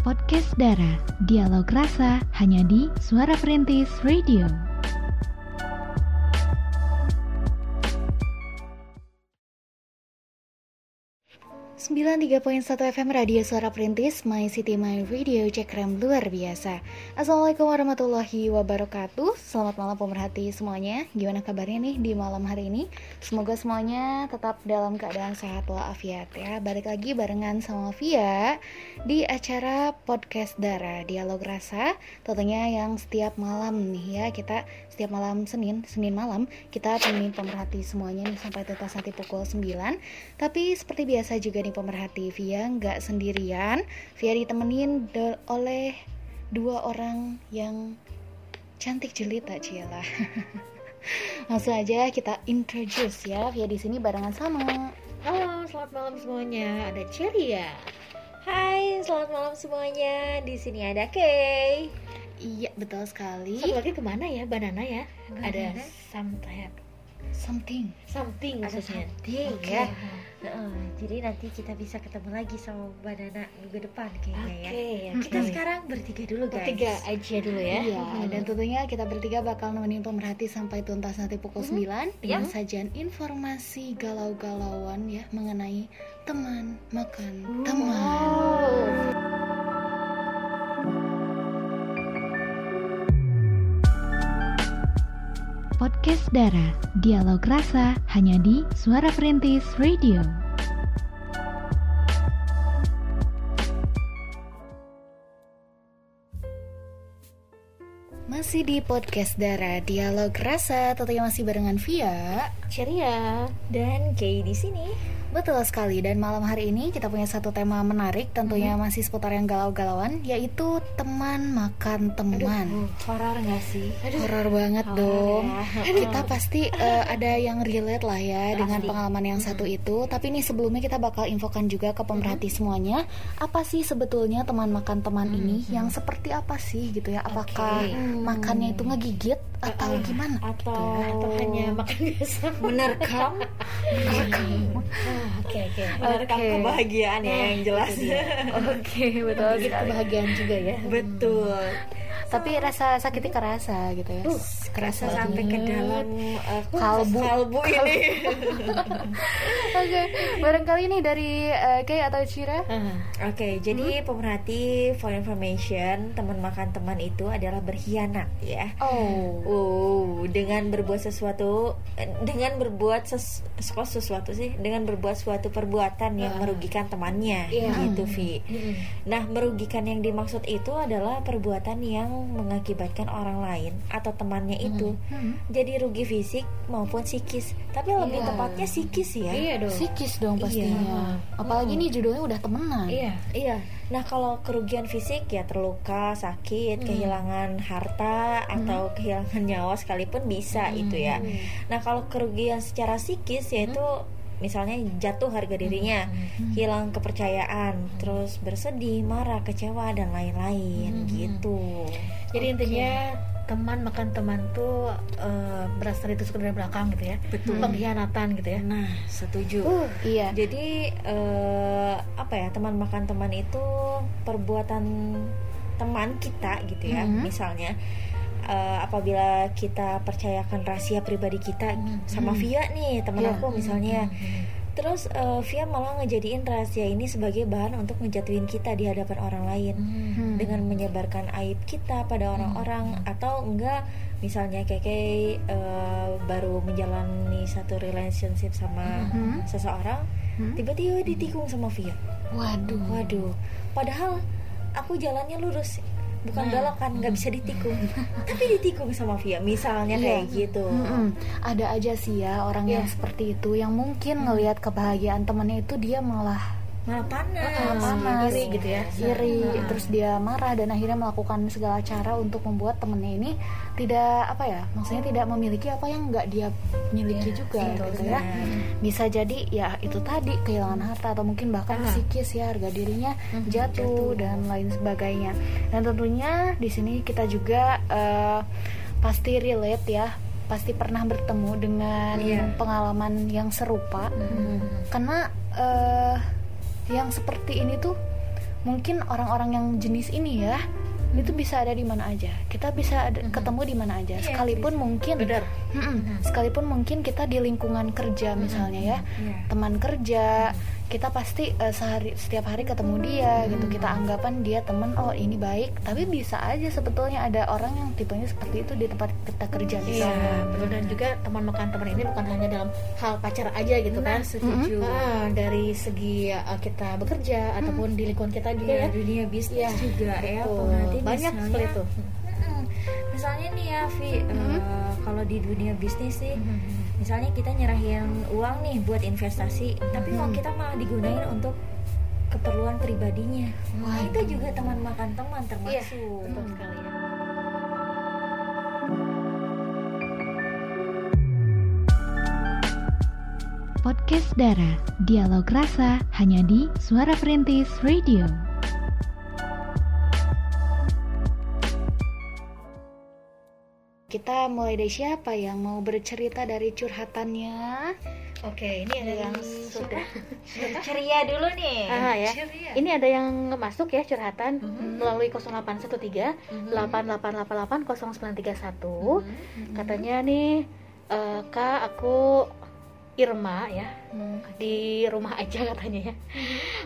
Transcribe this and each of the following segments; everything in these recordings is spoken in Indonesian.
Podcast Dara, dialog rasa hanya di Suara Perintis Radio. 93.1 FM Radio Suara Perintis My City My Radio Cek rem luar biasa. Assalamualaikum warahmatullahi wabarakatuh. Selamat malam pemerhati semuanya. Gimana kabarnya nih di malam hari ini? Semoga semuanya tetap dalam keadaan sehat walafiat ya. Balik lagi barengan sama Via Di acara Podcast Dara Dialog Rasa. Tentunya yang setiap malam nih ya Kita setiap malam Senin Senin malam Kita temenin pemerhati semuanya nih Sampai tuntas nanti pukul 9 Tapi seperti biasa juga nih pemerhati Via nggak sendirian. Via ditemenin oleh dua orang yang cantik jelita Ciela. Langsung aja kita introduce ya Via di sini barengan sama. Halo selamat malam semuanya. Ada Celia. Hai selamat malam semuanya. Di sini ada Kay. Iya betul sekali. Satu lagi ke mana ya? Banana ya? Banana. ada something something something ada something okay. ya Uh, jadi nanti kita bisa ketemu lagi sama Banana minggu depan kayaknya okay, ya. Kita sekarang bertiga dulu guys. Bertiga aja dulu ya. Iya. Hmm. Dan tentunya kita bertiga bakal nemenin pemerhati sampai tuntas nanti pukul hmm. 9 dengan hmm. sajian informasi galau-galauan ya mengenai teman makan wow. teman. Podcast Dara, dialog rasa hanya di Suara Perintis Radio. Masih di podcast Dara Dialog Rasa, tentunya masih barengan Via, Ceria, dan Kay di sini. Betul sekali dan malam hari ini kita punya satu tema menarik tentunya hmm. masih seputar yang galau-galauan yaitu teman makan teman. horor nggak sih? Horor banget horror dong. Ya. Kita pasti uh, ada yang relate lah ya pasti. dengan pengalaman yang satu itu. Tapi ini sebelumnya kita bakal infokan juga ke pemerhati hmm. semuanya apa sih sebetulnya teman makan teman hmm. ini yang seperti apa sih gitu ya? Apakah okay. makannya itu ngegigit atau uh, gimana? Atau, gitu atau hanya makan biasa? Menerkam? Menerkam. Oke oke. Merekam kebahagiaan ya yang jelas. Oke betul. Kita kebahagiaan juga ya. Betul tapi rasa sakitnya kerasa gitu ya. Uh, kerasa sampai ke dalam. Uh, kalbu. kalbu ini. Oke okay. barangkali ini dari uh, Kay atau Cira uh, oke okay, jadi hmm? pemerhati for information teman makan teman itu adalah berkhianat ya. Oh. Uh, dengan berbuat sesuatu dengan berbuat ses, sesuatu sih? Dengan berbuat suatu perbuatan yang uh. merugikan temannya yeah. gitu Vi uh. nah merugikan yang dimaksud itu adalah perbuatan yang mengakibatkan orang lain atau temannya hmm. itu hmm. jadi rugi fisik maupun psikis tapi yeah. lebih tepatnya psikis ya iya dong psikis dong iya. pastinya iya. apalagi hmm. ini judulnya udah temenan iya iya nah kalau kerugian fisik ya terluka sakit hmm. kehilangan harta hmm. atau kehilangan nyawa sekalipun bisa hmm. itu ya nah kalau kerugian secara psikis yaitu hmm misalnya jatuh harga dirinya, hmm. hilang kepercayaan, hmm. terus bersedih, marah, kecewa dan lain-lain hmm. gitu. Jadi okay. intinya teman makan teman tuh uh, berasal itu dari belakang gitu ya betul pengkhianatan gitu ya nah setuju uh, iya jadi uh, apa ya teman makan teman itu perbuatan teman kita gitu ya -hmm. misalnya uh, apabila kita percayakan rahasia pribadi kita hmm. sama hmm. Via nih teman yeah. aku misalnya hmm. terus uh, Via malah ngejadiin rahasia ini sebagai bahan untuk ngejatuhin kita di hadapan orang lain hmm. dengan menyebarkan aib kita pada orang-orang hmm. atau enggak misalnya kayak uh, baru menjalani satu relationship sama hmm. seseorang hmm. tiba-tiba ditikung sama Via waduh waduh padahal aku jalannya lurus bukan nah. kan nggak bisa ditikung tapi ditikung sama Via misalnya yeah. kayak gitu mm -hmm. ada aja sih ya orang yeah. yang seperti itu yang mungkin ngelihat kebahagiaan temannya itu dia malah malah panas, uh, panas. iri gitu ya. Iri nah. terus dia marah dan akhirnya melakukan segala cara untuk membuat temennya ini tidak apa ya maksudnya tidak memiliki apa yang nggak dia miliki yeah, juga gitu ya. Bisa jadi ya itu tadi kehilangan harta atau mungkin bahkan uh. psikis ya harga dirinya uh, jatuh, jatuh. dan lain sebagainya. Dan tentunya di sini kita juga uh, pasti relate ya pasti pernah bertemu dengan yeah. pengalaman yang serupa. Hmm. karena uh, yang seperti ini tuh mungkin orang-orang yang jenis ini ya itu bisa ada di mana aja kita bisa ada, Mhm. ketemu di mana aja Iya, sekalipun bisa. mungkin Benar. Mm-mm. Mhm. sekalipun mungkin kita di lingkungan kerja misalnya ya Iya. teman kerja kita pasti eh, sehari setiap hari ketemu dia gitu Hmm. kita anggapan dia teman oh ini baik tapi bisa aja sebetulnya ada orang yang tipenya seperti itu di tempat kita kerja Iya, misalnya betul dan juga teman makan teman ini bukan hanya dalam hal pacar aja gitu kan. setuju. Ah, dari segi uh, kita bekerja ataupun di lingkungan kita juga Iya, ya. dunia bisnis Iya, juga ya Banyak misalnya- seperti itu. Misalnya nih ya Vi eh, Mhm. kalau di dunia bisnis nih Mhm. Misalnya kita nyerahin uang nih buat investasi tapi Mhm. uang kita malah digunain untuk keperluan pribadinya nah Waduh. itu juga teman makan teman Iya, termasuk betul sekali ya. Podcast Dara, dialog rasa hanya di Suara Perintis Radio. Kita mulai dari siapa yang mau bercerita dari curhatannya Oke, ini ada yang Dari sudah ceria dulu nih Ah, ya. Ini ada yang masuk ya curhatan Mhm. melalui 0813 8888 0931. Katanya nih eh, Kak aku Irma ya di rumah aja katanya ya.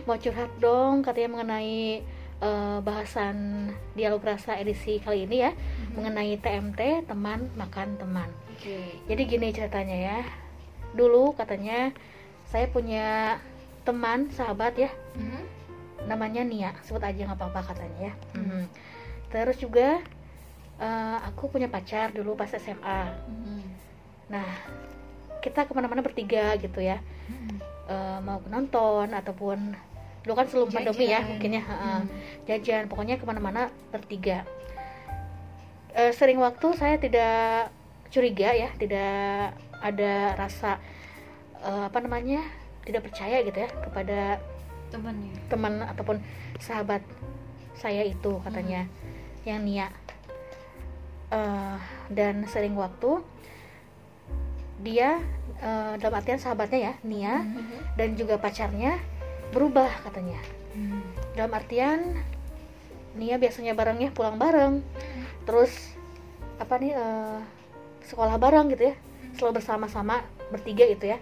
Mau curhat dong katanya mengenai eh, bahasan dialog rasa edisi kali ini ya mengenai TMT teman makan teman. Jadi gini ceritanya ya. Dulu katanya saya punya teman sahabat ya namanya Nia sebut aja nggak apa-apa katanya ya. Mhm. terus juga eh, aku punya pacar dulu pas SMA nah kita ke mana-mana bertiga gitu ya. Eh, mau nonton ataupun dulu kan sebelum pandemi ya Jajan. mungkin ya heeh. jajan pokoknya ke mana-mana bertiga. Eh, sering waktu saya tidak curiga ya tidak ada rasa eh, apa namanya tidak percaya gitu ya kepada temannya. teman ataupun sahabat saya itu katanya yang Nia. Eh, dan sering waktu dia eh, dalam artian sahabatnya ya Nia dan juga pacarnya berubah katanya. Dalam artian Nia biasanya barengnya pulang bareng. Terus apa nih eh, sekolah bareng gitu ya. Selalu bersama-sama bertiga gitu ya.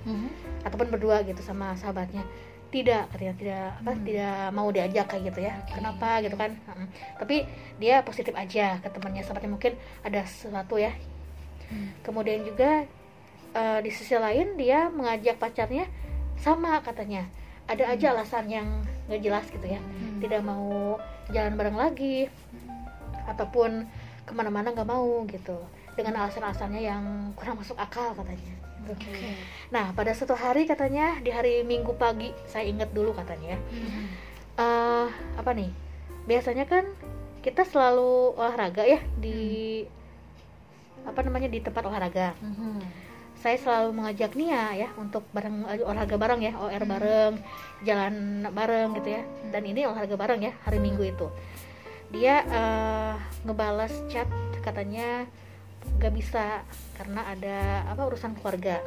Ataupun berdua gitu sama sahabatnya. Tidak katanya tidak apa tidak mau diajak kayak gitu ya. Kenapa gitu kan? Mm. tapi dia positif aja ke temannya. Sahabatnya mungkin ada sesuatu ya. Kemudian juga eh, di sisi lain dia mengajak pacarnya sama katanya ada aja alasan yang nggak jelas gitu ya. Tidak mau jalan bareng lagi. Ataupun ke mana-mana nggak mau gitu. Dengan alasan-alasannya yang kurang masuk akal katanya. Nah, pada suatu hari katanya di hari Minggu pagi, saya ingat dulu katanya. eh apa nih? Biasanya kan kita selalu olahraga ya di apa namanya di tempat olahraga. Saya selalu mengajak Nia ya untuk bareng olahraga bareng ya, OR bareng, jalan bareng gitu ya. Dan ini olahraga bareng ya hari Minggu itu. Dia eh, ngebales chat katanya gak bisa karena ada apa urusan keluarga.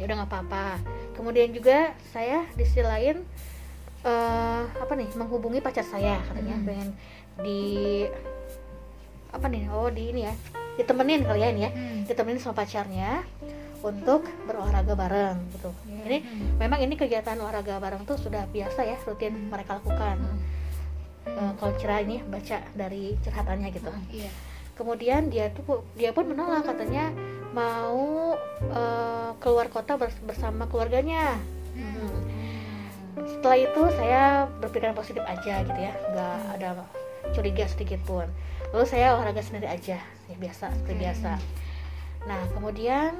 Ya udah nggak apa-apa. Kemudian juga saya di sisi lain eh apa nih menghubungi pacar saya katanya. Hmm. pengen di apa nih oh di ini ya ditemenin kali ya ini ya. Ditemenin sama pacarnya untuk berolahraga bareng gitu. Ini memang ini kegiatan olahraga bareng tuh sudah biasa ya rutin mereka lakukan. Eh, kalau cerah ini baca dari curhatannya gitu. Iya. Kemudian dia tuh dia pun menolak katanya mau eh, keluar kota bers- bersama keluarganya. Hmm. setelah itu saya berpikiran positif aja gitu ya nggak ada curiga sedikit pun. Lalu saya olahraga sendiri aja ya biasa seperti biasa. Nah kemudian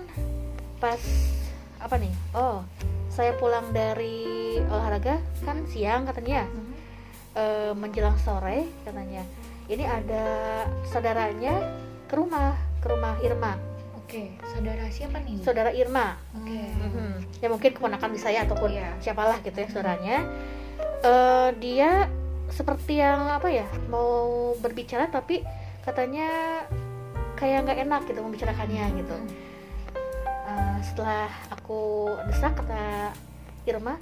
pas apa nih? Oh saya pulang dari olahraga kan siang katanya Eh, menjelang sore katanya. Ini ada saudaranya ke rumah ke rumah Irma. Oke saudara siapa nih? Saudara Irma. Oke. Mhm. ya mungkin keponakan saya ataupun Iya. siapalah gitu ya saudaranya. Eh, dia seperti yang apa ya mau berbicara tapi katanya kayak nggak enak gitu membicarakannya gitu. Eh, setelah aku desak kata Irma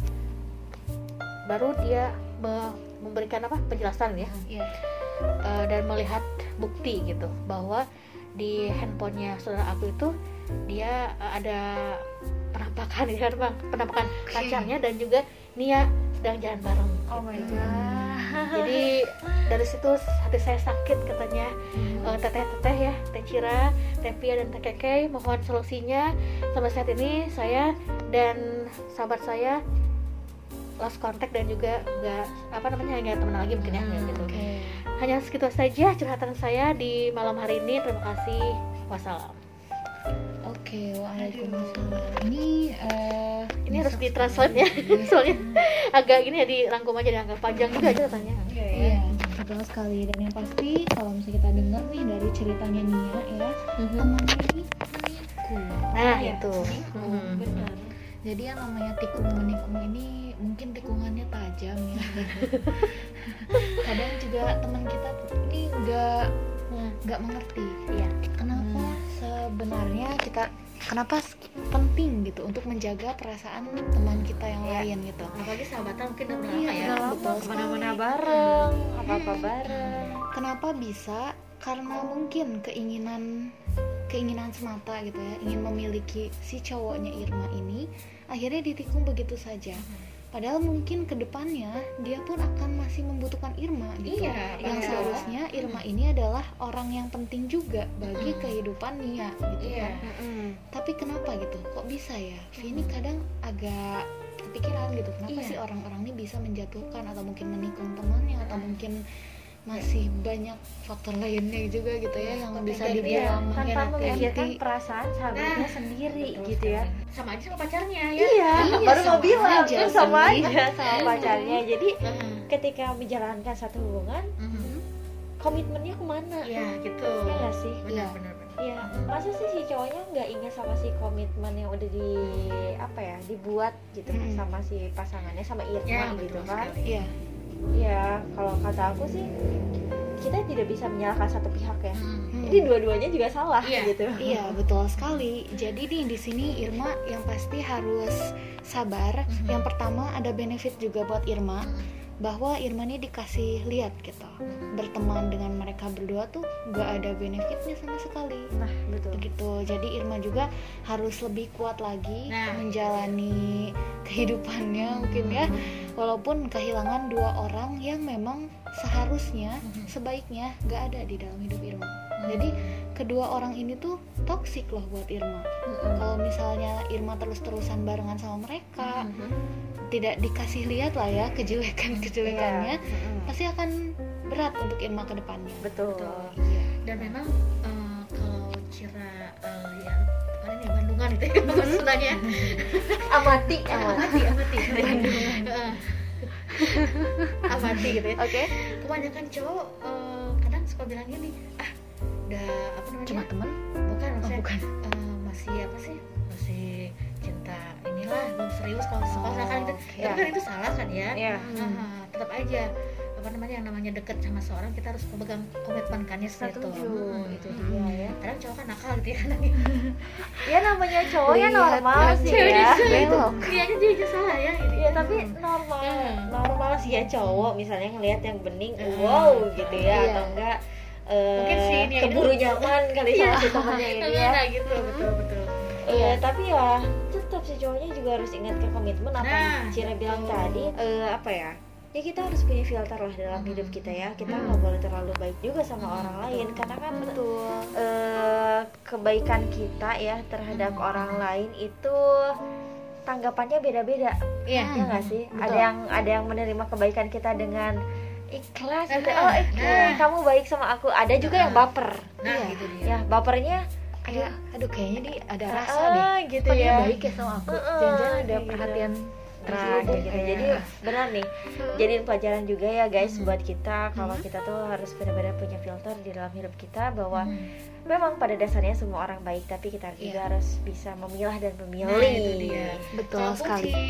baru dia me- memberikan apa penjelasan ya. Eh, dan melihat bukti gitu bahwa di handphonenya saudara aku itu dia eh, ada penampakan ya bang. Penampakan Oke. pacarnya dan juga Nia sedang jalan bareng. Oh my god jadi dari situ hati saya sakit katanya. Eh, teteh-teteh ya teh Cira, teh Pia dan teh Keke mohon solusinya. Sampai saat ini saya dan sahabat saya lost contact dan juga nggak apa namanya nggak teman lagi mungkin ya kayak gitu. hanya segitu saja curhatan saya di malam hari ini. Terima kasih. Wassalam. Oke, waalaikumsalam. Ini eh, ini harus ditranslate ya soalnya agak gini ya dirangkum aja dianggap panjang juga ceritanya Iya, betul sekali. Dan yang pasti kalau misalnya kita dengar nih dari ceritanya Nia ya, temannya ini menikung. nah Iya. itu Hmm. Mhm. benar Jadi yang namanya tikung menikung ini mungkin tikungannya tajam ya. Kadang juga teman kita ini nggak Hmm. nggak mengerti. Iya. Kenapa sebenarnya kita kenapa penting gitu untuk menjaga perasaan teman kita yang Iya. lain gitu. apalagi sahabatan mungkin udah Iya, lama ya udah lama. betul ke mana-mana bareng apa-apa bareng Kenapa bisa? Karena mungkin keinginan keinginan semata gitu ya, ingin memiliki si cowoknya Irma ini akhirnya ditikung begitu saja. Padahal mungkin ke depannya dia pun akan masih membutuhkan Irma gitu. Iya, yang iya. seharusnya Irma ini adalah orang yang penting juga bagi Mm. kehidupan Nia gitu Iya. kan. Tapi kenapa gitu? Kok bisa ya? Vini kadang agak kepikiran gitu. Kenapa Iya. sih orang-orang ini bisa menjatuhkan atau mungkin menikung temannya atau mungkin masih banyak faktor lainnya juga gitu ya yang Tapi bisa dibilang tanpa mengkhianati. memikirkan perasaan sahabatnya Nah, sendiri Betul gitu ya sama aja sama pacarnya ya iya, Iya, baru mau bilang aja sama aja sama pacarnya jadi Heeh. ketika menjalankan satu hubungan Mhm. komitmennya ke mana Iya gitu ya nggak sih benar benar benar. Iya, masa sih si cowoknya nggak ingat sama si komitmen yang udah di apa ya dibuat gitu Mm. sama si pasangannya sama Irma ya gitu kan? Iya. Iya, kalau kata aku sih kita tidak bisa menyalahkan satu pihak ya. Mhm. Jadi dua-duanya juga salah Iya. gitu. Iya betul sekali. Jadi nih di sini Irma yang pasti harus sabar. Mhm. Yang pertama ada benefit juga buat Irma Mhm. Bahwa Irma ini dikasih lihat gitu. Berteman dengan mereka berdua tuh gak ada benefitnya sama sekali. Nah, betul. Begitu. Jadi Irma juga harus lebih kuat lagi Nah. menjalani kehidupannya mungkin ya. Walaupun kehilangan dua orang yang memang seharusnya Mhm. sebaiknya gak ada di dalam hidup Irma. Jadi kedua orang ini tuh toksik loh buat Irma. Mm-mm. Kalau misalnya Irma terus-terusan barengan sama mereka, Mhm. tidak dikasih lihat lah ya kejelekan-kejelekannya. Mm-mm. pasti akan berat untuk Irma ke depannya. Betul. Betul. Iya. dan memang eh, kalau Cira eh, ya mana nih Bandungan itu ya maksudnya Amati, amati. amati amati Heeh. amati gitu ya Oke. kebanyakan cowok eh, kadang suka bilang gini ah udah apa namanya Cuma temen? bukan Oh, bukan. eh, masih apa sih masih cinta inilah belum serius kalau kalau misalkan itu iya. tapi kan itu salah kan ya Iya. Nah, tetap aja apa namanya yang namanya deket sama seorang kita harus memegang komitmen kan ya seperti itu. Hmm, itu dia. Iya ya. kadang cowok kan nakal gitu ya Ya namanya cowok ya Lihat normal sih ya. itu belok. dia aja dia aja salah ya gitu. Iya tapi normal Hmm. normal sih ya cowok misalnya ngelihat yang bening Hmm. wow gitu ya Iya. atau enggak eh, Mungkin sih yang keburu itu- nyaman kali Iya. sama si temennya ini ya nah gitu betul betul Iya tapi ya tetap si cowoknya juga harus ingat ke komitmen apa yang Nah, Cira bilang betul. tadi eh, apa ya ya kita harus punya filter lah dalam Hmm. hidup kita ya kita Hmm. nggak boleh terlalu baik juga sama Hmm, orang lain karena kan Betul. eh, kebaikan kita ya terhadap Hmm. orang lain itu tanggapannya beda-beda iya ya nggak sih betul. ada yang ada yang menerima kebaikan kita dengan ikhlas gitu Nah, oh oke nah. kamu baik sama aku ada juga yang Nah. baper nah Iya. gitu dia ya bapernya Aduh, kayak aduh kayaknya dia ada rasa deh. ah, gitu Kok dia ya baik ya sama aku? Heeh, Jangan-jangan ada gitu. perhatian Nah, terselubung kayak gitu. kayaknya. Jadi benar nih, jadiin pelajaran juga ya guys Hmm. buat kita kalau Hmm. kita tuh harus benar-benar punya filter di dalam hidup kita bahwa Hmm. memang pada dasarnya semua orang baik, tapi kita juga Iya. harus bisa memilah dan memilih. Nah, itu dia. Betul Walaupun sekali. si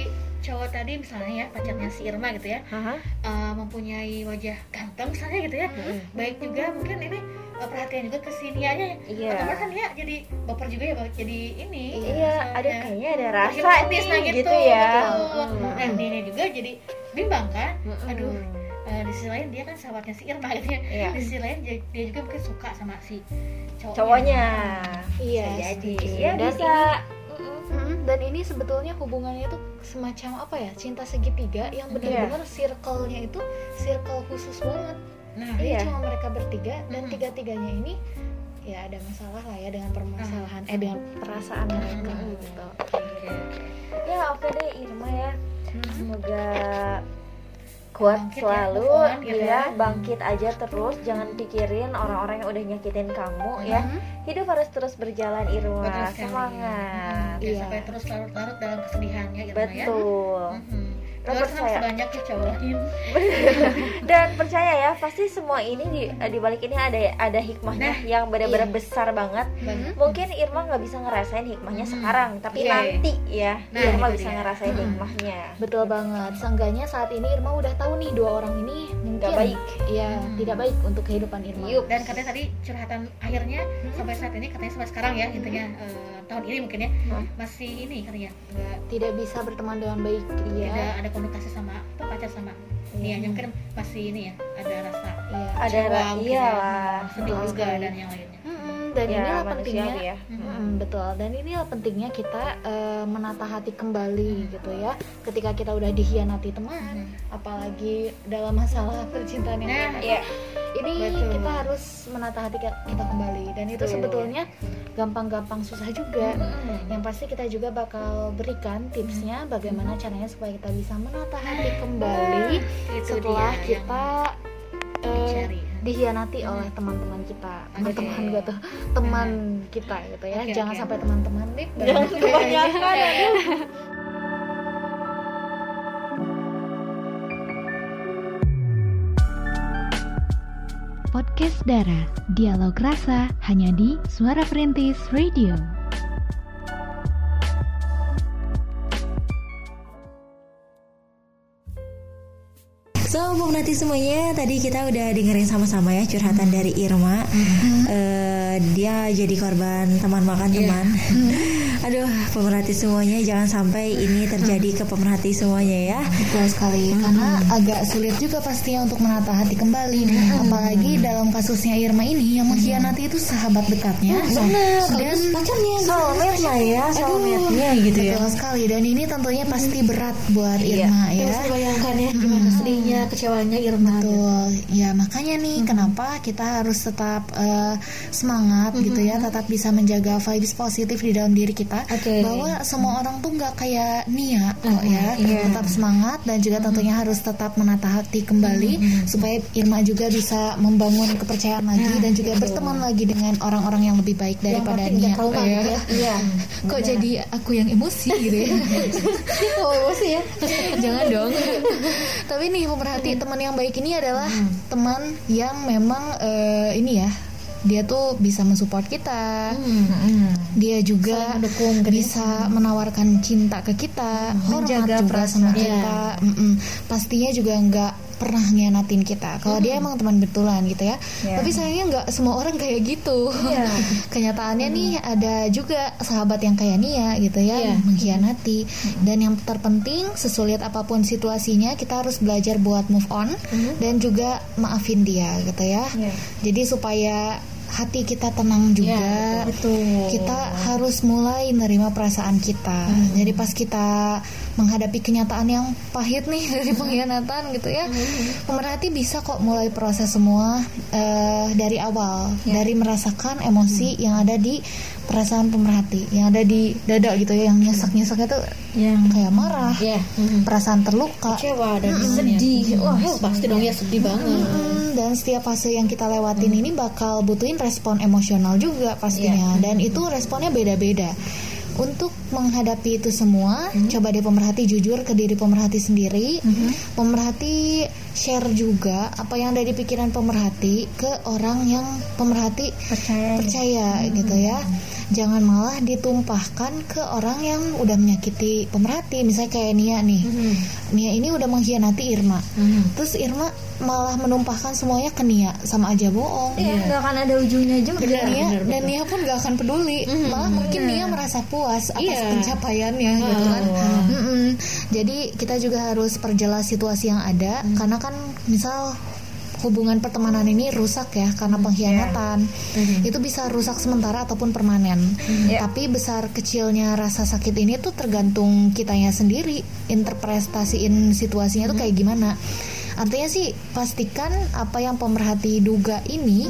cowok tadi misalnya ya pacarnya si Irma gitu ya Haha. eh, mempunyai wajah ganteng misalnya gitu ya Mm-mm. baik juga mungkin ini eh, perhatian juga ke si Nianya Iya. otomatis kan ya jadi baper juga ya jadi ini Iya, ada kayaknya ada rasa nih nah, gitu, ya. betul. Mm. Nah, ini juga jadi bimbang kan Mm-mm. aduh eh, di sisi lain dia kan sahabatnya si Irma gitu ya Iya. di sisi lain dia, dia juga mungkin suka sama si cowoknya, cowoknya Iya, jadi setuju. ya Dan bisa Mm, dan ini sebetulnya hubungannya itu semacam apa ya cinta segitiga yang benar-benar circle-nya itu circle khusus banget nah jadi Iya. cuma mereka bertiga dan Mm-mm. tiga-tiganya ini ya ada masalah lah ya dengan permasalahan eh dengan perasaan mereka Mm-mm. gitu oke oke ya oke deh Irma ya semoga kuat Bangkit ya, selalu gitu ya ya. bangkit aja terus jangan pikirin orang-orang yang udah nyakitin kamu ya Mhm. hidup harus terus berjalan Irma Betul sekali. semangat Mhm. Iya. sampai terus larut-larut dalam kesedihan ya Irma ya betul Mhm. Lo kan percaya? banyak ya dan percaya ya pasti semua ini di di balik ini ada ada hikmahnya Nah, yang benar-benar iya. besar banget banget mungkin Irma nggak bisa ngerasain hikmahnya Mhm. sekarang tapi Iya. nanti ya Nah, Irma itu bisa dia. ngerasain Mhm. hikmahnya betul banget seenggaknya saat ini Irma udah tahu nih dua orang ini mungkin Nggak baik. ya Hmm. tidak baik untuk kehidupan Irma Yup. dan katanya tadi curhatan akhirnya sampai saat ini katanya sampai sekarang ya intinya eh, tahun ini mungkin ya. Hmm. masih ini katanya nggak tidak bisa berteman dengan baik tidak iya ada konotasi sama apa pacar sama Iya. Nia mungkin masih ini ya ada rasa iya ada kecewa ra- mungkin iya ya, lah sedih juga sekali. dan yang lainnya. Dan ya inilah pentingnya ya. Mm, betul. Dan inilah pentingnya kita eh, menata hati kembali gitu ya. Ketika kita udah dihianati teman apalagi dalam masalah percintaan yang Nah, iya ini betul. kita harus menata hati kita kembali. Dan itu Betul. sebetulnya gampang-gampang susah juga. Mhm. yang pasti kita juga bakal berikan tipsnya bagaimana caranya supaya kita bisa menata hati kembali itu setelah dia kita yang eh, dicari dihianati oleh teman-teman kita. Bukan teman gue tuh teman kita gitu ya Oke, jangan oke. sampai teman-teman nih jangan kebanyakan aduh. Podcast Dara, dialog rasa hanya di Suara Perintis Radio. So, pemerhati semuanya, tadi kita udah dengerin sama-sama ya curhatan dari Irma. Eh, dia jadi korban teman makan teman. Aduh, pemerhati semuanya, jangan sampai ini terjadi ke pemerhati semuanya ya. betul sekali karena agak sulit juga pastinya untuk menata hati kembali. Apalagi dalam kasusnya Irma ini yang mengkhianati itu sahabat dekatnya. Dan pacarnya soulmate lah ya, soulmate-nya gitu ya. betul sekali. Dan ini tentunya pasti berat buat Iya. Irma ya. Terus bayangkan ya gimana sedihnya kecewanya Irma. Betul, ya makanya nih kenapa kita harus tetap eh, semangat gitu ya, tetap bisa menjaga vibes positif di dalam diri kita. Oke. Bahwa semua orang tuh nggak kayak Nia kok ya, tetap semangat dan juga tentunya harus tetap menata hati kembali supaya Irma juga bisa membangun kepercayaan lagi dan juga berteman lagi dengan orang-orang yang lebih baik daripada Nia. Ya. Iya. Kok jadi aku yang emosi gitu ya? Oh, emosi ya. Jangan dong. Tapi nih pemerhati teman yang baik ini adalah teman yang memang eh, ini ya dia tuh bisa mensupport kita. Dia juga bisa menawarkan cinta ke kita, hormat Menjaga juga sama perasaan. kita. Mm-mm. Pastinya juga nggak pernah ngianatin kita. Kalau dia emang teman betulan gitu ya. Iya. Tapi sayangnya nggak semua orang kayak gitu. Iya. Kenyataannya nih ada juga sahabat yang kayak Nia gitu ya, yang mengkhianati. Dan yang terpenting sesulit apa pun situasinya kita harus belajar buat move on dan juga maafin dia gitu ya. Iya. Jadi supaya hati kita tenang juga. Kita harus mulai menerima perasaan kita. Jadi pas kita menghadapi kenyataan yang pahit nih dari pengkhianatan gitu ya, pemerhati bisa kok mulai proses semua eh, dari awal, dari merasakan emosi yang ada di perasaan pemerhati, yang ada di dada gitu ya, yang nyesek-nyeseknya tuh Yang kayak marah, ya. Perasaan terluka, kecewa dan sedih. Wah pasti dong ya sedih banget. Mm, dan setiap fase yang kita lewatin ini bakal butuhin respon emosional juga pastinya. Dan itu responnya beda-beda untuk menghadapi itu semua coba deh pemerhati jujur ke diri pemerhati sendiri. Pemerhati share juga apa yang ada di pikiran pemerhati ke orang yang pemerhati percaya. percaya gitu ya jangan malah ditumpahkan ke orang yang udah menyakiti pemerhati. Misalnya kayak Nia nih. Mhm. Nia ini udah mengkhianati Irma. Mhm. terus Irma malah menumpahkan semuanya ke Nia sama aja bohong. Iya, nggak akan ada ujungnya juga. dan Nia benar, dan Nia pun gak akan peduli. Malah mungkin Nia merasa puas atas Iya. pencapaiannya gitu kan. Mm-mm. jadi kita juga harus perjelas situasi yang ada. Karena kan misal hubungan pertemanan ini rusak ya karena pengkhianatan. Itu bisa rusak sementara ataupun permanen. Tapi besar kecilnya rasa sakit ini tuh tergantung kitanya sendiri interpretasiin situasinya tuh kayak gimana. Artinya sih pastikan apa yang pemerhati duga ini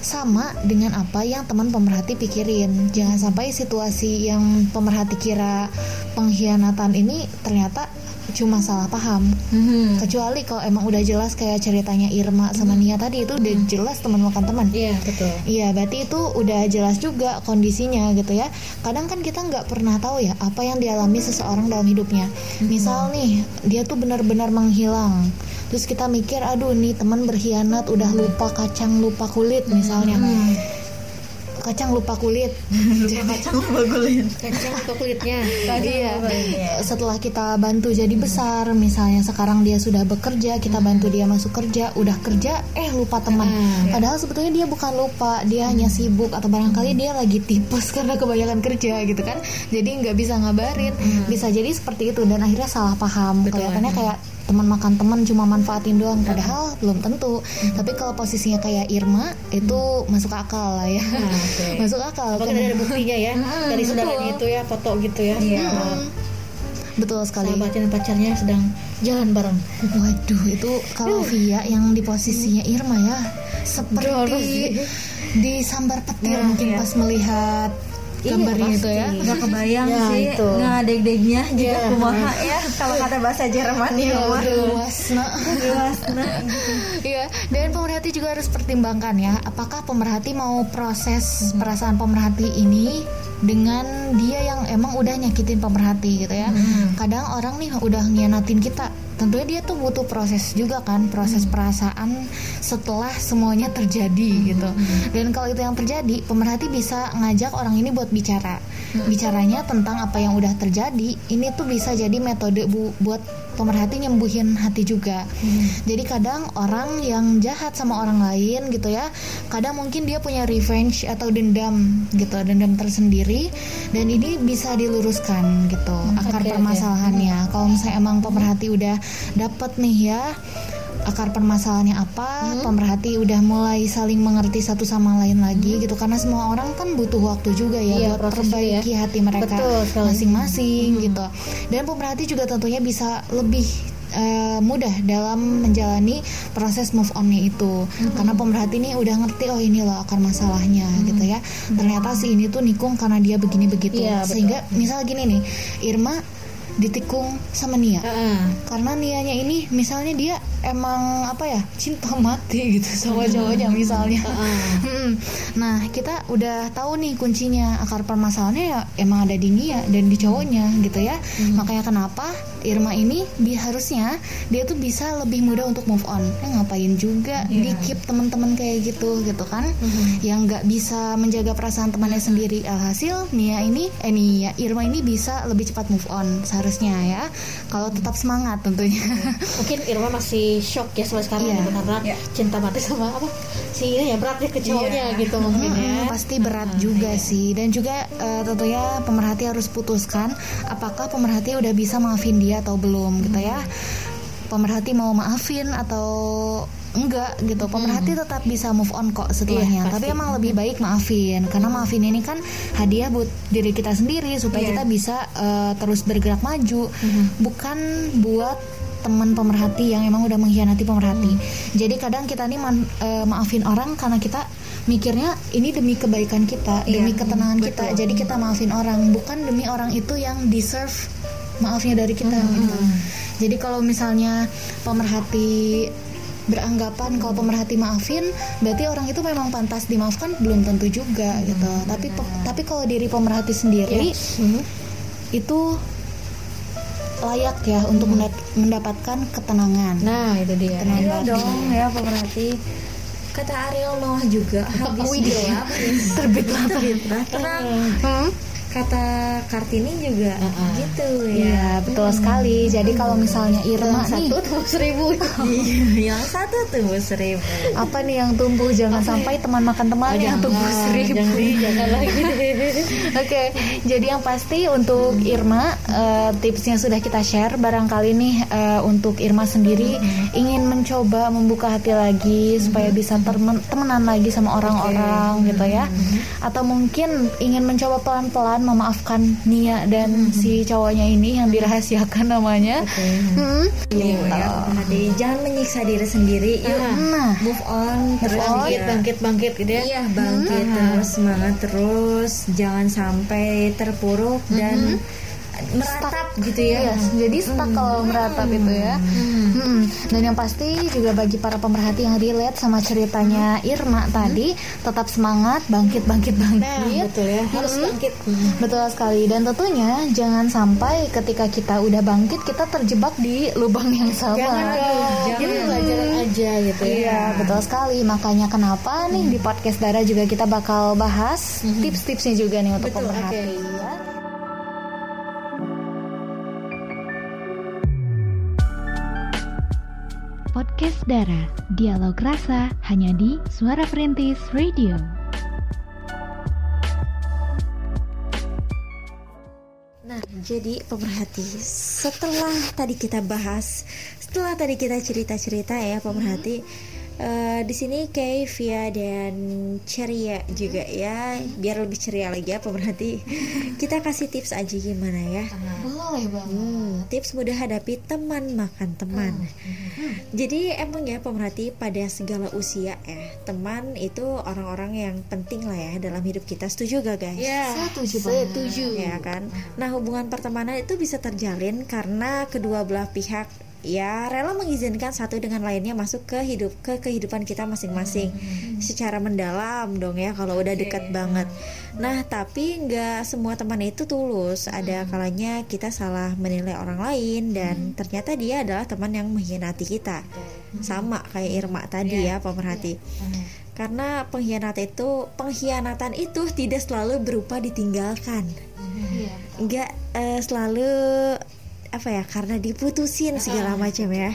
sama dengan apa yang teman pemerhati pikirin. Jangan sampai situasi yang pemerhati kira pengkhianatan ini ternyata cuma salah paham. Mhm. Kecuali kalau emang udah jelas kayak ceritanya Irma sama Nia tadi itu udah jelas teman makan teman. Iya betul. Iya, berarti itu udah jelas juga kondisinya gitu ya. Kadang kan kita nggak pernah tahu ya apa yang dialami seseorang dalam hidupnya. Misal nih, dia tuh benar-benar menghilang. Terus kita mikir, aduh nih teman berkhianat, udah lupa kacang, lupa kulit misalnya. Kacang lupa kulit. Kacang apa kulitnya? Iya. Setelah kita bantu jadi besar, misalnya sekarang dia sudah bekerja, kita bantu dia masuk kerja, udah kerja, eh lupa teman. Padahal sebetulnya dia bukan lupa, dia hanya sibuk atau barangkali dia lagi tipes karena kebanyakan kerja gitu kan. Jadi nggak bisa ngabarin. Bisa jadi seperti itu dan akhirnya salah paham. Kelihatannya kayak teman makan teman cuma manfaatin doang padahal belum tentu. Tapi kalau posisinya kayak Irma itu masuk akal lah ya. Masuk akal Bahkan ada buktinya ya dari saudaranya itu ya foto gitu ya. Iya. Bahwa betul sekali. Sahabatnya dan pacarnya sedang jalan bareng. Waduh, itu kalau Via yang di posisinya Irma ya, seperti disambar petir mungkin pas melihat gambarnya itu ya. Nggak kebayang Ya, sih itu. nggak deg-degnya juga kumaha ya kalau kata bahasa Jermannya mah. Luas, nah. Luas, nah. Iya, dan pemerhati juga harus pertimbangkan ya, apakah pemerhati mau proses perasaan pemerhati ini dengan dia yang emang udah nyakitin pemerhati gitu ya. Kadang orang nih udah ngianatin kita, tentunya dia tuh butuh proses juga kan, proses perasaan setelah semuanya terjadi gitu. Dan kalau itu yang terjadi, pemerhati bisa ngajak orang ini buat bicara. Bicaranya tentang apa yang udah terjadi. Ini tuh bisa jadi metode bu- buat pemerhati nyembuhin hati juga. Jadi kadang orang yang jahat sama orang lain gitu ya, kadang mungkin dia punya revenge atau dendam gitu, dendam tersendiri dan ini bisa diluruskan gitu akar permasalahannya. Kalau misalnya emang pemerhati udah dapet nih ya akar permasalahannya apa, pemerhati udah mulai saling mengerti satu sama lain lagi gitu. Karena semua orang kan butuh waktu juga ya Iya, buat perbaiki hati mereka Betul masing-masing gitu. Dan pemerhati juga tentunya bisa lebih eh, mudah dalam menjalani proses move onnya itu. Karena pemerhati ini udah ngerti oh ini loh akar masalahnya gitu ya. Ternyata si ini tuh nikung karena dia begini begitu. Betul. sehingga misal gini nih Irma ditikung sama Nia. Heeh. karena nianya ini misalnya dia emang apa ya cinta mati gitu sama cowoknya misalnya. Mm-mm. nah kita udah tahu nih kuncinya. Akar permasalahannya ya emang ada di Nia dan di cowoknya gitu ya. Makanya kenapa Irma ini bi harusnya dia tuh bisa lebih mudah untuk move on. Ya ngapain juga di keep teman-teman kayak gitu gitu kan? Yang nggak bisa menjaga perasaan temannya sendiri. Alhasil Nia ini eh Nia Irma ini bisa lebih cepat move on seharusnya ya. Kalau tetap semangat tentunya. Mungkin Irma masih shock ya sampai sekarang Iya. gitu karena cinta mati sama apa si ini ya berat ya ke cowoknya gitu mungkin ya. Pasti berat juga sih. Dan juga eh, tentunya pemerhati harus putuskan apakah pemerhati udah bisa maafin dia atau belum gitu ya. Pemerhati mau maafin atau enggak gitu pemerhati tetap bisa move on kok setelahnya. Iya, tapi emang lebih baik maafin karena maafin ini kan hadiah buat diri kita sendiri supaya kita bisa eh, terus bergerak maju. Bukan buat teman pemerhati yang emang udah mengkhianati pemerhati. Jadi kadang kita nih man- eh, maafin orang karena kita mikirnya ini demi kebaikan kita, demi ketenangan kita. Jadi kita maafin orang, bukan demi orang itu yang deserve maafnya dari kita gitu. Jadi kalau misalnya pemerhati beranggapan kalau pemerhati maafin berarti orang itu memang pantas dimaafkan? Belum tentu juga gitu. Tapi pe- tapi kalau diri pemerhati sendiri itu layak ya untuk menda- mendapatkan ketenangan. Nah, itu dia. Ketenangan Iya dong ya pemerhati. Kata Ariel Noah juga habis gelap Terbitlah terbitlah terang Hmm? Kata Kartini juga gitu Iya, ya betul sekali. Jadi kalau misalnya Irma nih, satu tumbuh seribu. Iya, yang satu tumbuh seribu. Apa nih yang tumbuh? Jangan sampai teman makan teman yang tumbuh seribu. jangan lagi deh Oke, jadi yang pasti untuk Irma eh, tipsnya sudah kita share. Barangkali nih eh, untuk Irma sendiri ingin mencoba membuka hati lagi supaya bisa termen- temenan lagi sama orang-orang gitu ya. Atau mungkin ingin mencoba pelan-pelan memaafkan Nia dan si cowoknya ini yang dirahasiakan namanya. Hmm, Iya, ya, hati. jangan menyiksa diri sendiri. Yuk Nah, move on. Terus bangkit ya. bangkit bangkit gitu ya. Iya bangkit. Terus semangat terus. Jangan sampai terpuruk dan meratap gitu ya. Iya, jadi stuck kalau meratap itu ya. Mm-mm. Dan yang pasti juga bagi para pemerhati yang relate sama ceritanya Irma tadi, tetap semangat, bangkit, bangkit, bangkit. betul ya harus bangkit Betul sekali. Dan tentunya jangan sampai ketika kita udah bangkit kita terjebak di lubang yang sama. jangan dong jadi pelajaran aja gitu ya Iya, betul sekali. Makanya kenapa nih di podcast Dara juga kita bakal bahas tips-tipsnya juga nih untuk Betul, pemerhati. oke. ya. Podcast Dara, dialog rasa hanya di Suara Perintis Radio. Nah, jadi pemerhati, setelah tadi kita bahas, setelah tadi kita cerita-cerita ya pemerhati, eh, di sini Kay, Via dan ceria juga ya, biar lebih ceria lagi ya pemerhati. Kita kasih tips aja gimana ya? Boleh banget. Hmm, tips mudah hadapi teman makan teman. Jadi emang ya pemerhati pada segala usia ya, teman itu orang-orang yang penting lah ya dalam hidup kita. Setuju gak guys? ya Setuju banget. setuju ya kan. Nah hubungan pertemanan itu bisa terjalin karena kedua belah pihak ya rela mengizinkan satu dengan lainnya masuk ke hidup ke kehidupan kita masing-masing. Secara mendalam dong ya kalau udah dekat banget. Nah tapi nggak semua teman itu tulus. Ada kalanya kita salah menilai orang lain dan ternyata dia adalah teman yang mengkhianati kita. Sama kayak Irma tadi ya pemerhati. Karena pengkhianat itu pengkhianatan itu tidak selalu berupa ditinggalkan. Nggak eh, selalu apa ya karena diputusin segala macam ya.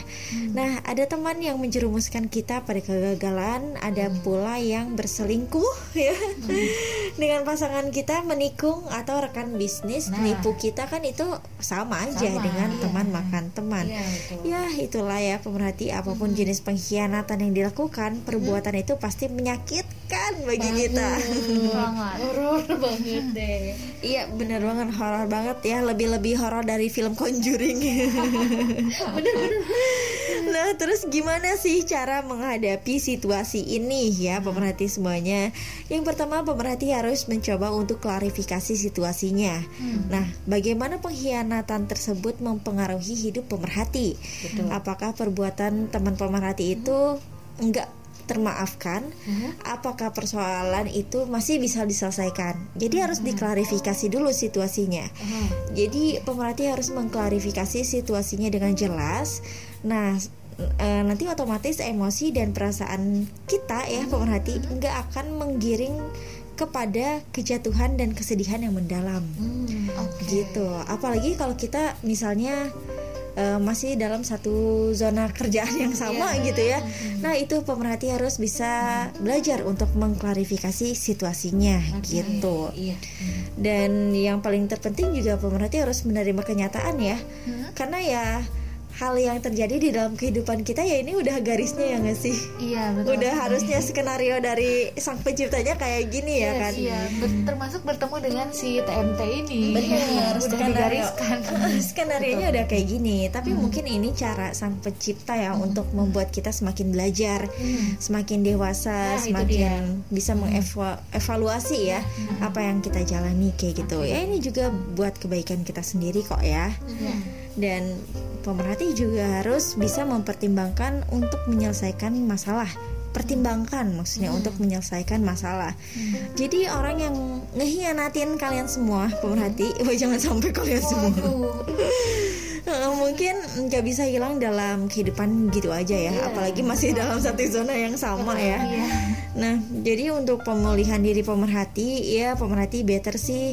Nah ada teman yang menjerumuskan kita pada kegagalan, ada pula yang berselingkuh ya. Dengan pasangan kita menikung atau rekan bisnis nipu kita kan itu sama aja dengan teman makan teman. Ya itulah ya pemerhati apa pun jenis pengkhianatan yang dilakukan perbuatan itu pasti menyakitkan bagi kita. Banget. horor banget deh. Iya bener banget horor banget ya. Lebih-lebih horor dari film Conjuring. nah terus gimana sih cara menghadapi situasi ini ya pemerhati semuanya? Yang pertama pemerhati harus mencoba untuk klarifikasi situasinya. Nah bagaimana pengkhianatan tersebut mempengaruhi hidup pemerhati? Apakah perbuatan teman pemerhati itu enggak termaafkan apakah persoalan itu masih bisa diselesaikan? Jadi harus diklarifikasi dulu situasinya. Jadi pemerhati harus mengklarifikasi situasinya dengan jelas. Nah e, nanti otomatis emosi dan perasaan kita ya pemerhati nggak akan menggiring kepada kejatuhan dan kesedihan yang mendalam. Gitu. Apalagi kalau kita misalnya eh, masih dalam satu zona kerjaan yang sama gitu ya. Nah itu pemerhati harus bisa belajar untuk mengklarifikasi situasinya gitu. dan yang paling terpenting juga pemerhati harus menerima kenyataan ya. Karena ya hal yang terjadi di dalam kehidupan kita ya ini udah garisnya ya nggak sih? Iya betul. udah harusnya skenario dari sang penciptanya kayak gini ya kan? Iya, ber- termasuk bertemu dengan si TMT ini. Benar, udah skenario. digariskan. skenario. Nya udah kayak gini tapi mungkin ini cara sang pencipta ya untuk membuat kita semakin belajar semakin dewasa Nah, semakin bisa mengevaluasi ya apa yang kita jalani kayak gitu. Ya ini juga buat kebaikan kita sendiri kok ya dan pemerhati juga harus bisa mempertimbangkan untuk menyelesaikan masalah. Pertimbangkan maksudnya untuk menyelesaikan masalah. Jadi orang yang ngehianatin kalian semua pemerhati, wah jangan sampai kalian semua. Mungkin nggak bisa hilang dalam kehidupan gitu aja ya, apalagi masih dalam satu zona yang sama ya. Nah, jadi untuk pemulihan diri pemerhati, ya pemerhati better sih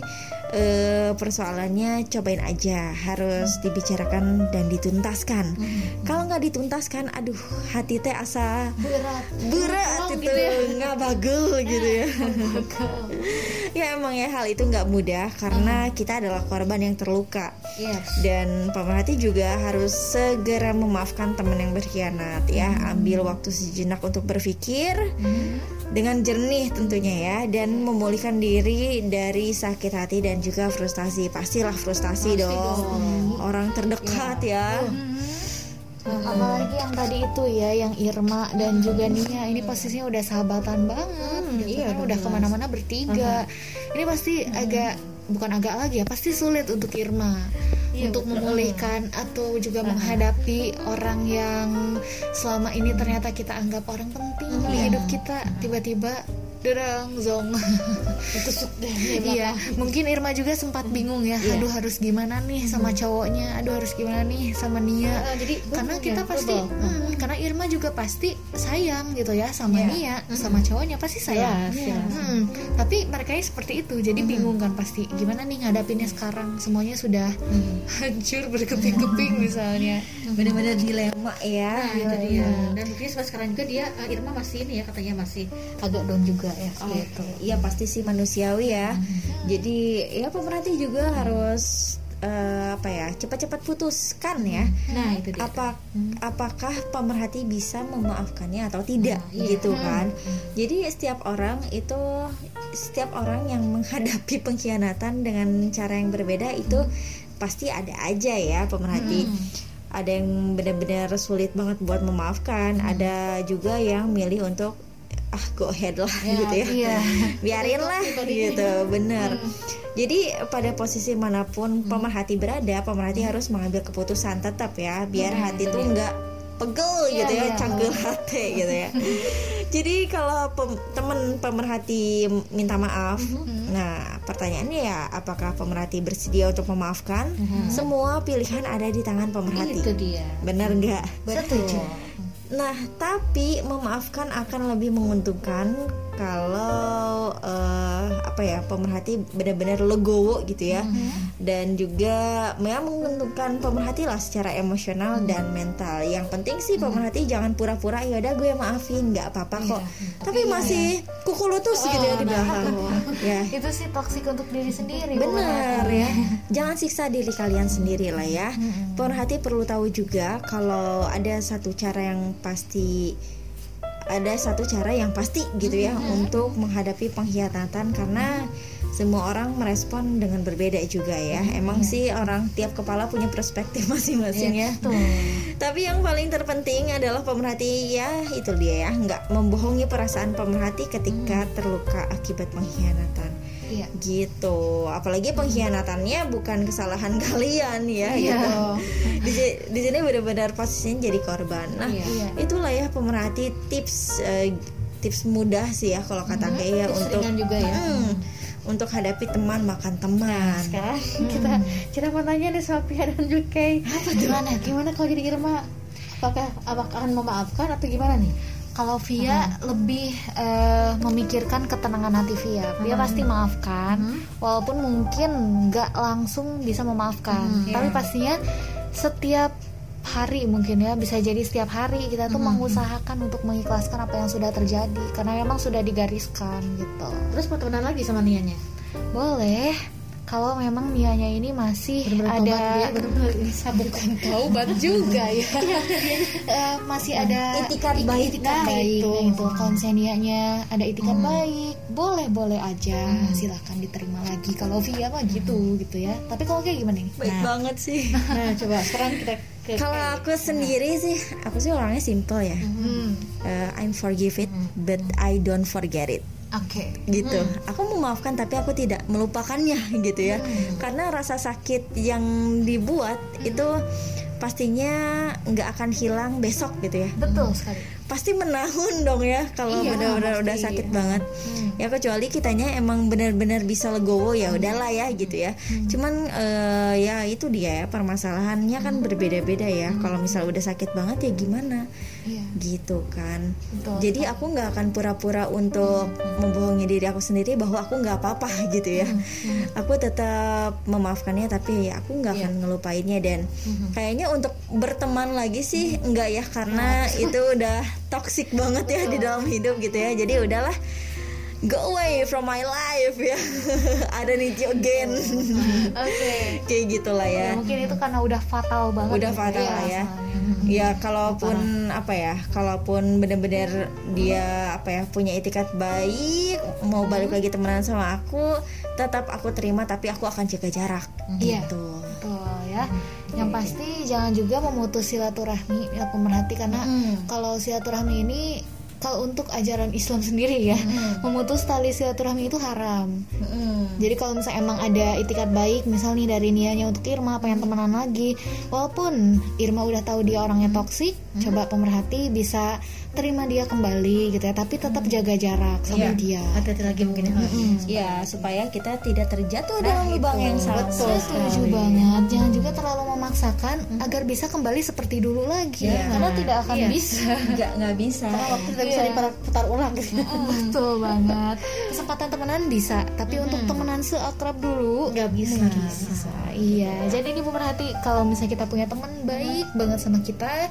eh, persoalannya cobain aja, harus dibicarakan dan dituntaskan. Kalau nggak dituntaskan, aduh hati teh asa berat. berat itu gitu ya. nggak bagel gitu ya. ya emang ya hal itu nggak mudah karena kita adalah korban yang terluka. Yes. Dan pemerhati juga harus segera memaafkan teman yang berkhianat ya. Ambil waktu sejenak untuk berpikir dengan jernih tentunya ya dan memulihkan diri dari sakit hati dan juga frustasi. Pastilah frustasi dong. orang terdekat ya. Apalagi yang tadi itu ya yang Irma dan juga Nia. Ini posisinya udah sahabatan banget gitu iya, kan. udah ke mana-mana bertiga. Ini pasti agak bukan agak lagi ya pasti sulit untuk Irma untuk memulihkan atau juga menghadapi orang yang selama ini ternyata kita anggap orang penting di hidup kita tiba-tiba derang zong tusuk deh Iya, mungkin Irma juga sempat bingung ya. Aduh harus gimana nih sama cowoknya? Aduh harus gimana nih sama Nia? Eh, jadi karena kita ya, pasti, double. Karena Irma juga pasti sayang gitu ya sama Nia, sama cowoknya pasti sayang. Jelas, jelas. Hmm, tapi mereka seperti itu, jadi bingung kan pasti. Gimana nih ngadapinnya sekarang? Semuanya sudah hancur berkeping-keping misalnya. benar-benar dilema ya Nah, itu dia. Dan buktinya sampai sekarang juga dia eh, Irma masih ini ya katanya masih agak down juga ya. gitu. Iya pasti sih manusiawi ya. Jadi ya pemerhati juga harus eh, apa ya cepat-cepat putuskan ya. Nah, itu dia. Apa apakah pemerhati bisa memaafkannya atau tidak Nah, iya. gitu kan? Jadi setiap orang itu setiap orang yang menghadapi pengkhianatan dengan cara yang berbeda itu pasti ada aja ya pemerhati. Ada yang benar-benar sulit banget buat memaafkan, ada juga yang milih untuk ah go ahead lah gitu ya. iya. biarin lah gitu bener. Jadi pada posisi mana pun pemerhati berada pemerhati harus mengambil keputusan tetap ya biar hati tuh nggak pegel gitu ya cangkel hati gitu ya. Jadi kalau pem- temen pemerhati minta maaf nah pertanyaannya ya apakah pemerhati bersedia untuk memaafkan? Semua pilihan ada di tangan pemerhati. Itu dia. bener nggak? Setuju. Nah, tapi memaafkan akan lebih menguntungkan kalau eh, apa ya pemerhati benar-benar legowo gitu ya, dan juga ya menguntungkan pemerhati lah secara emosional dan mental. Yang penting sih pemerhati jangan pura-pura ya udah gue maafin nggak apa-apa kok, tapi masih kuku lutus gitu ya di belakang. ya, Itu sih toksik untuk diri sendiri. Benar ya. Jangan siksa diri kalian sendiri lah ya. Pemerhati perlu tahu juga kalau ada satu cara yang pasti ada satu cara yang pasti gitu ya untuk menghadapi pengkhianatan karena semua orang merespon dengan berbeda juga ya. Emang sih orang tiap kepala punya perspektif masing-masing ya. Tapi yang paling terpenting adalah pemerhati ya itu dia ya, nggak membohongi perasaan pemerhati ketika terluka akibat pengkhianatan Iya. gitu apalagi pengkhianatannya bukan kesalahan kalian ya Iya. gitu di, di sini benar-benar posisinya jadi korban nah Iya. itulah ya pemerhati tips eh, tips mudah sih ya kalau kata kayak ya Tips untuk juga ya. Hmm, untuk hadapi teman makan teman Sekarang kita kita mau tanya nih sama Pia dan Jukai. Apa gimana? Gimana kalau jadi Irma? Apakah apakah akan memaafkan atau gimana nih? Kalau Via lebih eh, memikirkan ketenangan hati Via, Via pasti maafkan, walaupun mungkin nggak langsung bisa memaafkan, tapi pastinya setiap hari mungkin ya bisa jadi setiap hari kita tuh mengusahakan untuk mengikhlaskan apa yang sudah terjadi. Karena memang sudah digariskan gitu. Terus mau temenan lagi sama Nianya? Boleh kalau memang Nianya ini masih Bener-bener ada tobat dia, bener-bener bisa bukan taubat juga ya. Eh, masih ada Itikat ik- baik. Nah, baik itu. nah, itu. Ada itikat baik boleh boleh aja silahkan diterima lagi. Kalau via mah gitu gitu ya. Tapi kalau kayak gimana nih? Baik banget sih. Nah, coba sekarang kita kalau aku sendiri sih aku sih orangnya simple ya. Hmm. Eh, I'm forgive it but I don't forget it oke gitu. Aku memaafkan tapi aku tidak melupakannya gitu ya. Karena rasa sakit yang dibuat itu pastinya nggak akan hilang besok gitu ya. betul sekali pasti menahun dong ya kalau Iya, benar-benar udah sakit banget. Ya kecuali kitanya emang benar-benar bisa legowo ya udahlah ya gitu ya. Cuman eh, ya itu dia ya permasalahannya kan berbeda-beda ya. Kalau misal udah sakit banget ya gimana? Iya. gitu kan. Betul. jadi aku nggak akan pura-pura untuk membohongi diri aku sendiri bahwa aku nggak apa-apa gitu ya. Aku tetap memaafkannya tapi ya aku nggak akan ngelupainnya. Dan kayaknya untuk berteman lagi sih enggak ya karena itu udah toxic banget ya di dalam hidup gitu ya. Jadi udahlah go away from my life ya. Ada you again Oke. kayak gitulah Ya, ya mungkin itu karena udah fatal banget. udah gitu fatal lah ya. Ya kalaupun apa ya kalaupun bener-bener dia apa ya punya etikat baik mau balik lagi temenan sama aku tetap aku terima tapi aku akan jaga jarak. Iya. gitu. Betul ya. Yang pasti jangan juga memutus silaturahmi ya pemerhati karena kalau silaturahmi ini kalau untuk ajaran Islam sendiri ya, memutus tali silaturahmi itu haram. Jadi kalau misalnya emang ada itikat baik, misal nih dari niatnya untuk Irma pengen temenan lagi, walaupun Irma udah tahu dia orangnya toksik, coba pemerhati bisa terima dia kembali gitu ya, tapi tetap jaga jarak sama Iya. dia. hati-hati lagi mungkin ya ya supaya kita tidak terjatuh dalam lubang yang sama Betul, setuju banget. Jangan juga terlalu memaksakan agar bisa kembali seperti dulu lagi, Iya. karena tidak akan Iya. bisa. nggak nggak bisa waktu tidak bisa diputar ulang gitu Betul banget. Kesempatan temenan bisa, tapi untuk temenan seakrab dulu nggak bisa nggak bisa. Iya, jadi ini pemerhati kalau misalnya kita punya teman baik banget sama kita,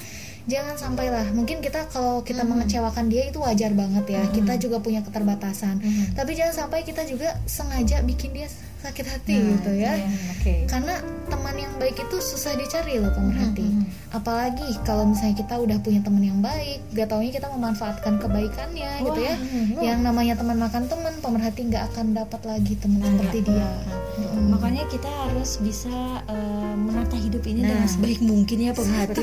jangan sampailah. Mungkin kita kalau kita mengecewakan dia itu wajar banget ya. Kita juga punya keterbatasan. Tapi jangan sampai kita juga sengaja bikin dia sakit hati gitu ya. oke Karena teman yang baik itu susah dicari loh pemerhati. Apalagi kalau misalnya kita udah punya teman yang baik, gak taunya kita memanfaatkan kebaikannya gitu ya. Yang namanya teman makan teman, pemerhati nggak akan dapat lagi teman seperti dia. makanya kita harus bisa eh, menata hidup ini dengan sebaik mungkin ya pemerhati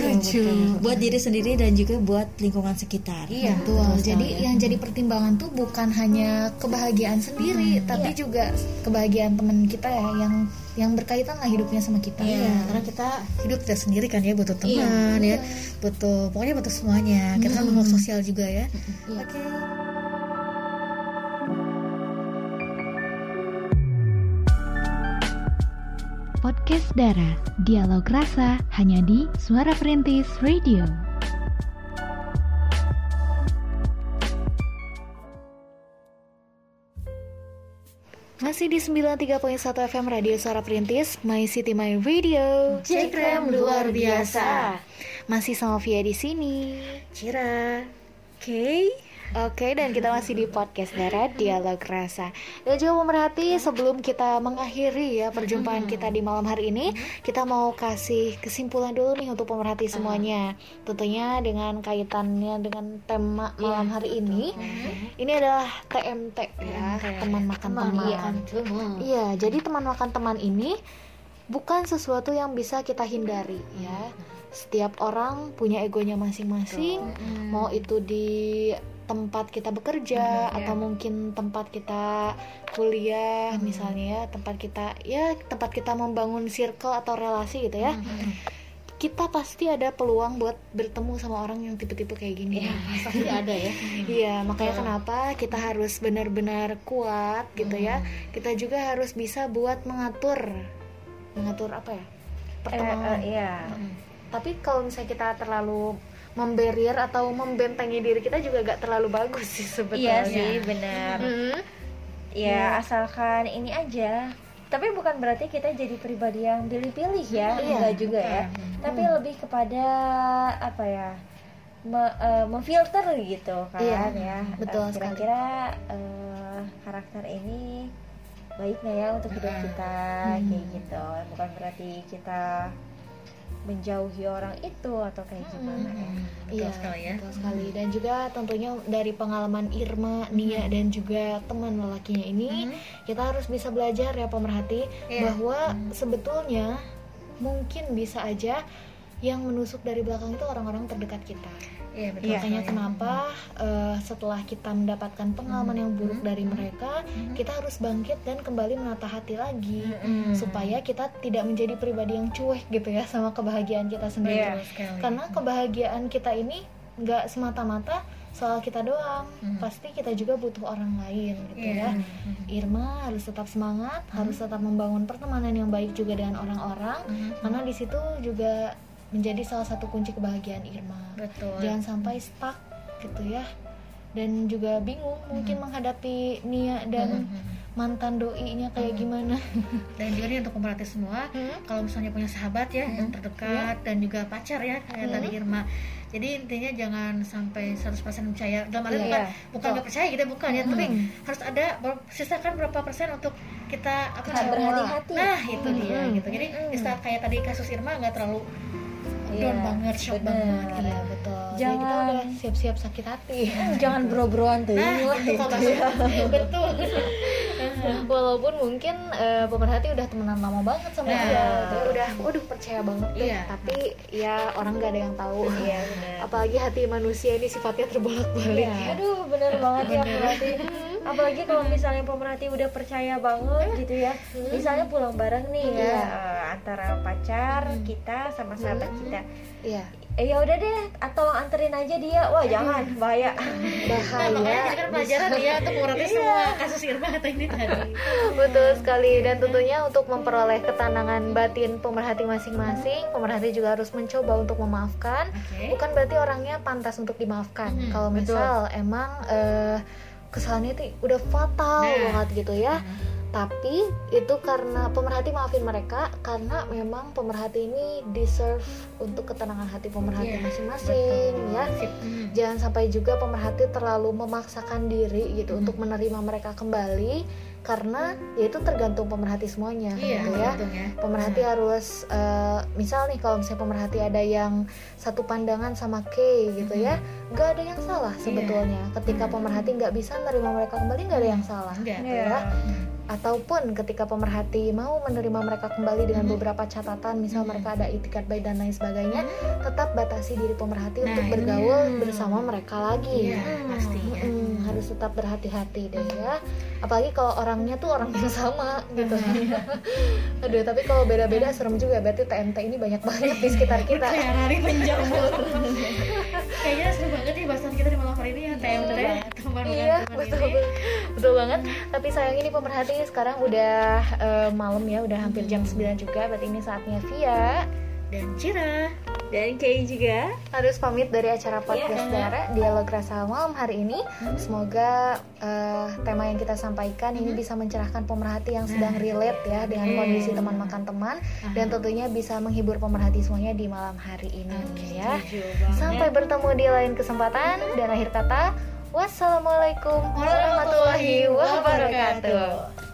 buat diri sendiri dan juga buat lingkungan sekitar. Iya, betul. Jadi yang jadi pertimbangan tuh bukan hanya kebahagiaan sendiri, tapi juga kebahagiaan teman kita ya yang yang berkaitan lah hidupnya sama kita. Iya, karena kita hidup tidak sendiri kan ya butuh teman ya, butuh pokoknya butuh semuanya. Kita kan makhluk sosial juga ya. Oke. Podcast Dara, dialog rasa hanya di Suara Perintis Radio. Masih di 93.1 FM Radio Suara Perintis, My City My Radio. Cekrem luar biasa. Masih sama Via di sini. Cira. Oke. Oke, dan kita masih di podcast Dara Dialog Rasa. Dan juga pemerhati, sebelum kita mengakhiri ya perjumpaan kita di malam hari ini, kita mau kasih kesimpulan dulu nih untuk pemerhati semuanya. Tentunya dengan kaitannya dengan tema malam hari ini. Ini adalah TMT ya, teman makan teman. Iya, jadi teman makan teman ini bukan sesuatu yang bisa kita hindari ya. Setiap orang punya egonya masing-masing, mau itu di tempat kita bekerja atau mungkin tempat kita kuliah misalnya ya, tempat kita ya tempat kita membangun circle atau relasi gitu ya. Kita pasti ada peluang buat bertemu sama orang yang tipe-tipe kayak gini. Pasti ada ya. Iya, makanya kenapa kita harus benar-benar kuat gitu ya. Kita juga harus bisa buat mengatur mengatur apa ya? Pertemanan. iya Tapi kalau misalnya kita terlalu membarrier atau membentengi diri kita juga gak terlalu bagus sih sebetulnya. iya sih benar. Hmm. ya asalkan ini aja. Tapi bukan berarti kita jadi pribadi yang pilih-pilih ya Iya. enggak juga ya. Tapi lebih kepada apa ya me- eh, memfilter gitu kan Iya, ya. betul sekali. kira-kira eh, karakter ini baik nggak ya untuk hidup kita kayak gitu. Bukan berarti kita menjauhi orang itu atau kayak gimana ya Iya, sekali ya. betul sekali. Dan juga tentunya dari pengalaman Irma, Nia dan juga teman lelakinya ini, kita harus bisa belajar ya pemerhati bahwa sebetulnya mungkin bisa aja yang menusuk dari belakang itu orang-orang terdekat kita. Iya betul. Makanya kenapa eh, setelah kita mendapatkan pengalaman yang buruk dari mereka, kita harus bangkit dan kembali menata hati lagi supaya kita tidak menjadi pribadi yang cuek gitu ya sama kebahagiaan kita sendiri. Iya, Karena kebahagiaan kita ini nggak semata-mata soal kita doang Hmm. pasti kita juga butuh orang lain gitu Iya. ya Irma harus tetap semangat harus tetap membangun pertemanan yang baik juga dengan orang-orang Hmm. karena di situ juga menjadi salah satu kunci kebahagiaan Irma. Betul. Jangan sampai stuck gitu ya. Dan juga bingung mungkin menghadapi Nia dan Hmm. mantan doinya kayak gimana. Dan juga nih untuk pemerhati semua Hmm. kalau misalnya punya sahabat ya yang terdekat dan juga pacar ya kayak tadi Irma. Jadi intinya jangan sampai 100% percaya. Dalam arti Iya, bukan bukan nggak percaya gitu bukan ya tapi Hmm. harus ada sisakan berapa persen untuk kita apa berhati-hati. nah itu dia Hmm. gitu. Jadi di saat kayak tadi kasus Irma nggak terlalu down banget shock bener. banget gitu. Iya betul. Jadi kita Jangan- udah siap-siap sakit hati. jangan bro-broan tuh nah lah itu kalau betul Walaupun mungkin eh, pemerhati udah temenan lama banget sama Nah. dia, gitu ya. udah, waduh percaya banget deh. Iya. Tapi ya orang gak ada yang tahu. Iya, bener. Apalagi hati manusia ini sifatnya terbolak-balik. Iya. Aduh, bener banget ya pemerhati. Apalagi kalau misalnya pemerhati udah percaya banget gitu ya. Misalnya pulang bareng nih ya Iya. eh, antara pacar kita sama sahabat kita. Iya. Eh ya udah deh, atau anterin aja dia. Wah jangan, bahaya. nah Bahaya. makanya jadi kan pelajaran ya untuk mengerti semua kasus Irma atau ini tadi Betul sekali dan tentunya untuk memperoleh ketenangan batin pemerhati masing-masing, pemerhati juga harus mencoba untuk memaafkan. oke Bukan berarti orangnya pantas untuk dimaafkan. Mhm, Kalau betul. misal emang eh, kesalahannya itu udah fatal Nah. banget gitu ya. Tapi itu karena pemerhati maafin mereka karena memang pemerhati ini deserve untuk ketenangan hati pemerhati Iya, masing-masing ya. Sip. Hmm. Jangan sampai juga pemerhati terlalu memaksakan diri gitu untuk menerima mereka kembali karena ya itu tergantung pemerhati semuanya iya gitu ya. ya. Pemerhati harus eh, misal nih kalau misalnya pemerhati ada yang satu pandangan sama K gitu ya nggak ada yang salah sebetulnya. Ketika pemerhati nggak bisa menerima mereka kembali nggak ada yang salah gitu ya ataupun ketika pemerhati mau menerima mereka kembali dengan beberapa catatan misal mereka ada itikat baik dan lain sebagainya tetap batasi diri pemerhati Nah, untuk bergaul bersama mereka lagi. Iya pastinya. Mm, harus tetap berhati-hati deh ya. Apalagi kalau orangnya tuh orang yang sama gitu. Aduh tapi kalau beda-beda serem juga. Berarti TMT ini banyak banget di sekitar kita. Rari menjamur. Kayaknya seru banget nih bahasan kita hari ini ya TMT teman iya. teman betul ini. betul banget. Tapi sayang ini pemerhati sekarang udah eh, malam ya udah hampir jam 9 juga. Berarti ini saatnya Via dan Cira. Dan Kay juga. harus pamit dari acara podcast Dara Dialog Rasa Malam hari ini. Semoga eh, tema yang kita sampaikan ini bisa mencerahkan pemerhati yang sedang relate ya dengan kondisi teman makan teman dan tentunya bisa menghibur pemerhati semuanya di malam hari ini ya. Sampai bertemu di lain kesempatan. Dan akhir kata wassalamualaikum warahmatullahi wabarakatuh.